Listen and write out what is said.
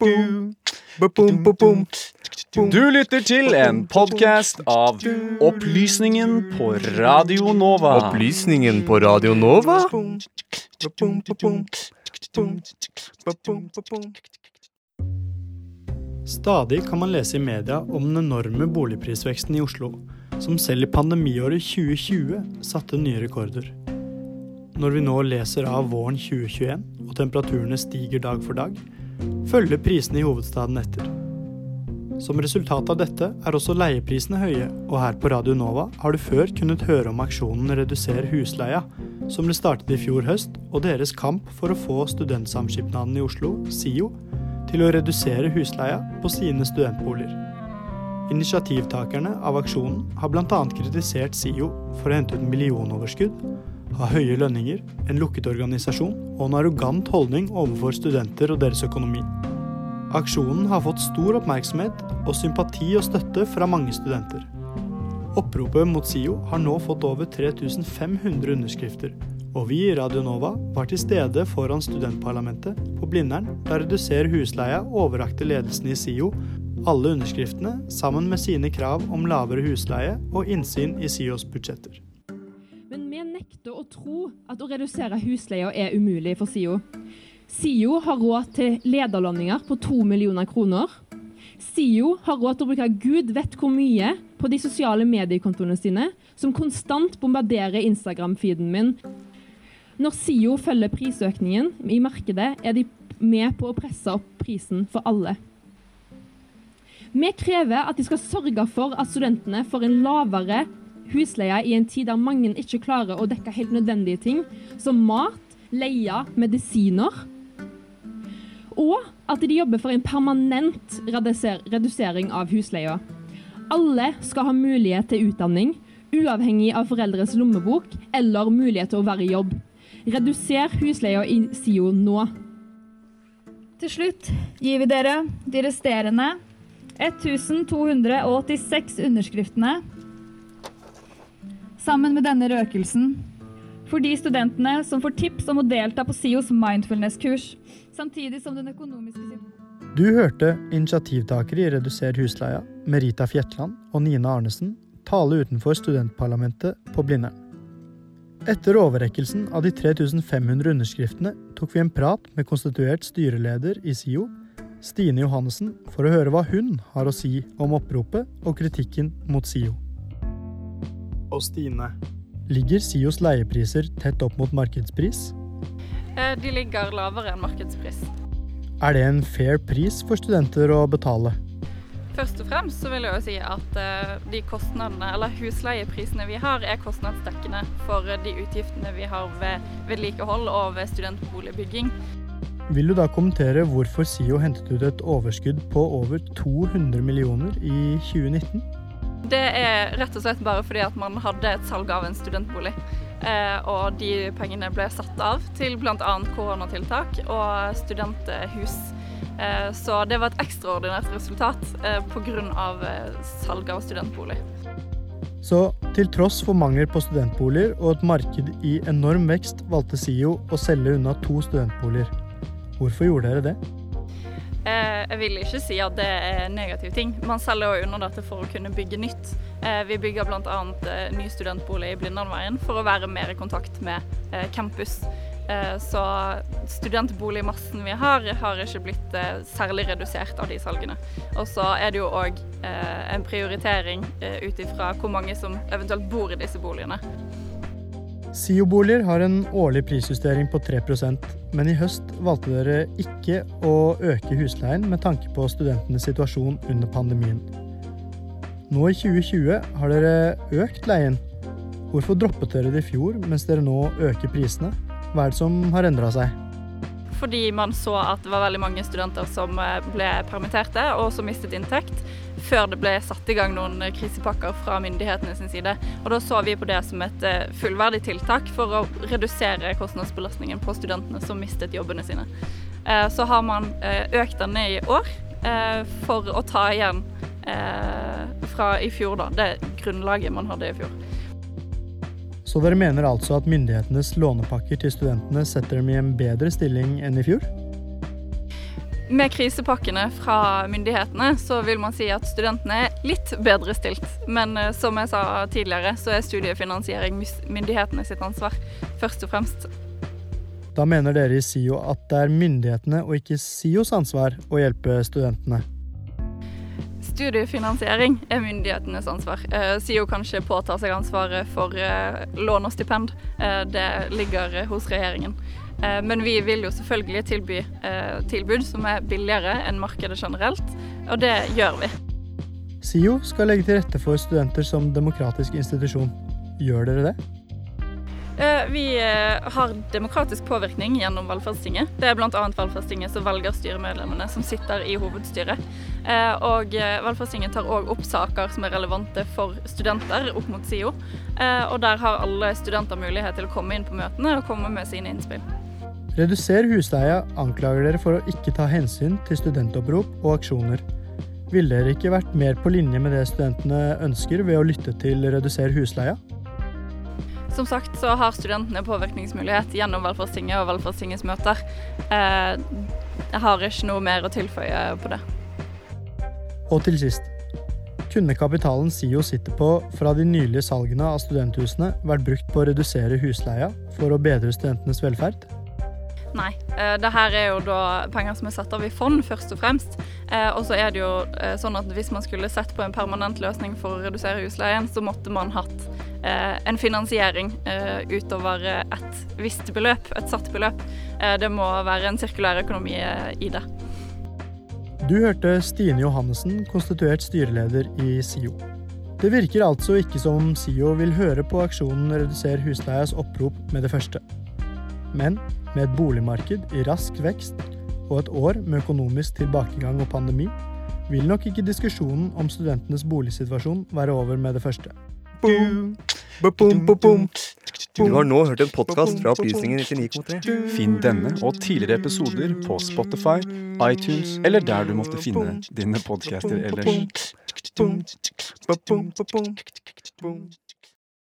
Du lytter til en podkast av Opplysningen på Radio Nova. Opplysningen på Radio Nova? Stadig kan man lese i media om den enorme boligprisveksten i Oslo, som selv i pandemiåret 2020 satte nye rekorder. Når vi nå leser av våren 2021 og temperaturene stiger dag for dag, følger prisene i hovedstaden etter. Som resultat av dette er også leieprisene høye, og her på Radio Nova har du før kunnet høre om aksjonen Reduser husleia, som ble startet i fjor høst, og deres kamp for å få Studentsamskipnaden i Oslo, SIO, til å redusere husleia på sine studentboliger. Initiativtakerne av aksjonen har bl.a. kritisert SIO for å hente ut millionoverskudd, ha høye lønninger, en lukket organisasjon og en arrogant holdning overfor studenter og deres økonomi. Aksjonen har fått stor oppmerksomhet og sympati og støtte fra mange studenter. Oppropet mot SIO har nå fått over 3500 underskrifter, og vi i Radio Nova var til stede foran studentparlamentet på Blindern da Reduser husleia overrakte ledelsen i SIO alle underskriftene sammen med sine krav om lavere husleie og innsyn i SIOs budsjetter. Vi nekter å tro at å redusere husleia er umulig for SIO. SIO har råd til lederlønninger på to millioner kroner. SIO har råd til å bruke gud vet hvor mye på de sosiale mediekontoene sine, som konstant bombarderer Instagram-feeden min. Når SIO følger prisøkningen i markedet, er de med på å presse opp prisen for alle. Vi krever at de skal sørge for at studentene får en lavere husleie i en tid der mange ikke klarer å dekke helt nødvendige ting, som mat, leie, medisiner. Og at de jobber for en permanent redusering av husleia. Alle skal ha mulighet til utdanning, uavhengig av foreldres lommebok eller mulighet til å være i jobb. Reduser husleia i SIO nå. Til slutt gir vi dere de resterende 1286 underskriftene sammen med denne røkelsen for de studentene som får tips om å delta på SIOs mindfulness-kurs, samtidig som den økonomiske Du hørte initiativtakere i Reduser husleia, Merita Fjetland og Nina Arnesen, tale utenfor studentparlamentet på Blindern. Etter overrekkelsen av de 3500 underskriftene tok vi en prat med konstituert styreleder i SIO, Stine Johannessen, for å høre hva hun har å si om oppropet og kritikken mot SIO. Og Stine, ligger SIOs leiepriser tett opp mot markedspris? Eh, De ligger lavere enn markedspris. Er det en fair pris for studenter å betale? Først og fremst så vil jeg jo si at eh, de kostnadene, eller husleieprisene vi har, er kostnadsdekkende for eh, de utgiftene vi har ved vedlikehold og ved studentboligbygging. Vil du da kommentere hvorfor SIO hentet ut et overskudd på over 200 millioner i 2019? Det er rett og slett bare fordi at man hadde et salg av en studentbolig. Eh, og de pengene ble satt av til bl.a. koronatiltak og studenthus. Eh, så det var et ekstraordinært resultat eh, pga. Eh, salg av studentbolig. Så til tross for mangel på studentboliger og et marked i enorm vekst, valgte SIO å selge unna to studentboliger. Hvorfor gjorde dere det? Eh, jeg vil ikke si at det er en negativ ting. Man selger jo under dette for å kunne bygge nytt. Eh, vi bygger bl.a. Eh, ny studentbolig i Blindernveien for å være mer i kontakt med campus. Så studentboligmassen vi har, har ikke blitt særlig redusert av de salgene. Og så er det jo òg en prioritering ut ifra hvor mange som eventuelt bor i disse boligene. SIO-boliger har en årlig prisjustering på 3% men i høst valgte dere ikke å øke husleien med tanke på studentenes situasjon under pandemien. Nå i 2020 har dere økt leien. Hvorfor droppet dere det i fjor, mens dere nå øker prisene? Hva er det som har endra seg? Fordi man så at det var veldig mange studenter som eh, ble permitterte og som mistet inntekt, før det ble satt i gang noen krisepakker fra myndighetene sin side. Og da så vi på det som et eh, fullverdig tiltak for å redusere kostnadsbelastningen på studentene som mistet jobbene sine. Eh, Så har man eh, økt den ned i år eh, for å ta igjen eh, fra i fjor, da. Det grunnlaget man hadde i fjor. Så dere mener altså at myndighetenes lånepakker til studentene setter dem i en bedre stilling enn i fjor? Med krisepakkene fra myndighetene så vil man si at studentene er litt bedre stilt. Men eh, som jeg sa tidligere, så er studiefinansiering myndighetene sitt ansvar, først og fremst. Da mener dere i SIO at det er myndighetene og ikke SIOs ansvar å hjelpe studentene. Studiefinansiering er myndighetenes ansvar. Eh, SIO kan ikke påta seg ansvaret for eh, lån og stipend. Det ligger hos regjeringen. Eh, men vi vil jo selvfølgelig tilby eh, tilbud som er billigere enn markedet generelt, og det gjør vi. SIO skal legge til rette for studenter som demokratisk institusjon. Gjør dere det? Eh, Vi har demokratisk påvirkning gjennom valgfestinget. Det er bl.a. valgfestinget som velger styremedlemmene som sitter i hovedstyret. Og valgfestinget tar òg opp saker som er relevante for studenter opp mot SIO. Og der har alle studenter mulighet til å komme inn på møtene og komme med sine innspill. Reduser husleia anklager dere for å ikke ta hensyn til studentopprop og aksjoner. Ville dere ikke vært mer på linje med det studentene ønsker ved å lytte til Reduser husleia? Som sagt så har studentene påvirkningsmulighet gjennom Velferdstinget og Velferdstingets møter. Eh, Jeg har ikke noe mer å tilføye på det. Og til sist. Kunne kapitalen SIO sitter på fra de nylige salgene av studenthusene vært brukt på å redusere husleia for å bedre studentenes velferd? Nei. Eh, det her er jo da penger som er satt av i fond, først og fremst. Eh, og så er det jo eh, sånn at hvis man skulle sett på en permanent løsning for å redusere husleien, så måtte man hatt en finansiering utover et visst beløp, et satt beløp. Det må være en sirkulær økonomi i det. Du hørte Stine Johannessen, konstituert styreleder i SIO. Det virker altså ikke som SIO vil høre på aksjonen Reduser husleias opprop med det første. Men med et boligmarked i rask vekst og et år med økonomisk tilbakegang og pandemi, vil nok ikke diskusjonen om studentenes boligsituasjon være over med det første. Boom, boom, boom, boom. Du har nå hørt en podkast fra Opplysningen 99,3. Finn denne og tidligere episoder på Spotify, iTunes eller der du måtte finne dine podcaster ellers.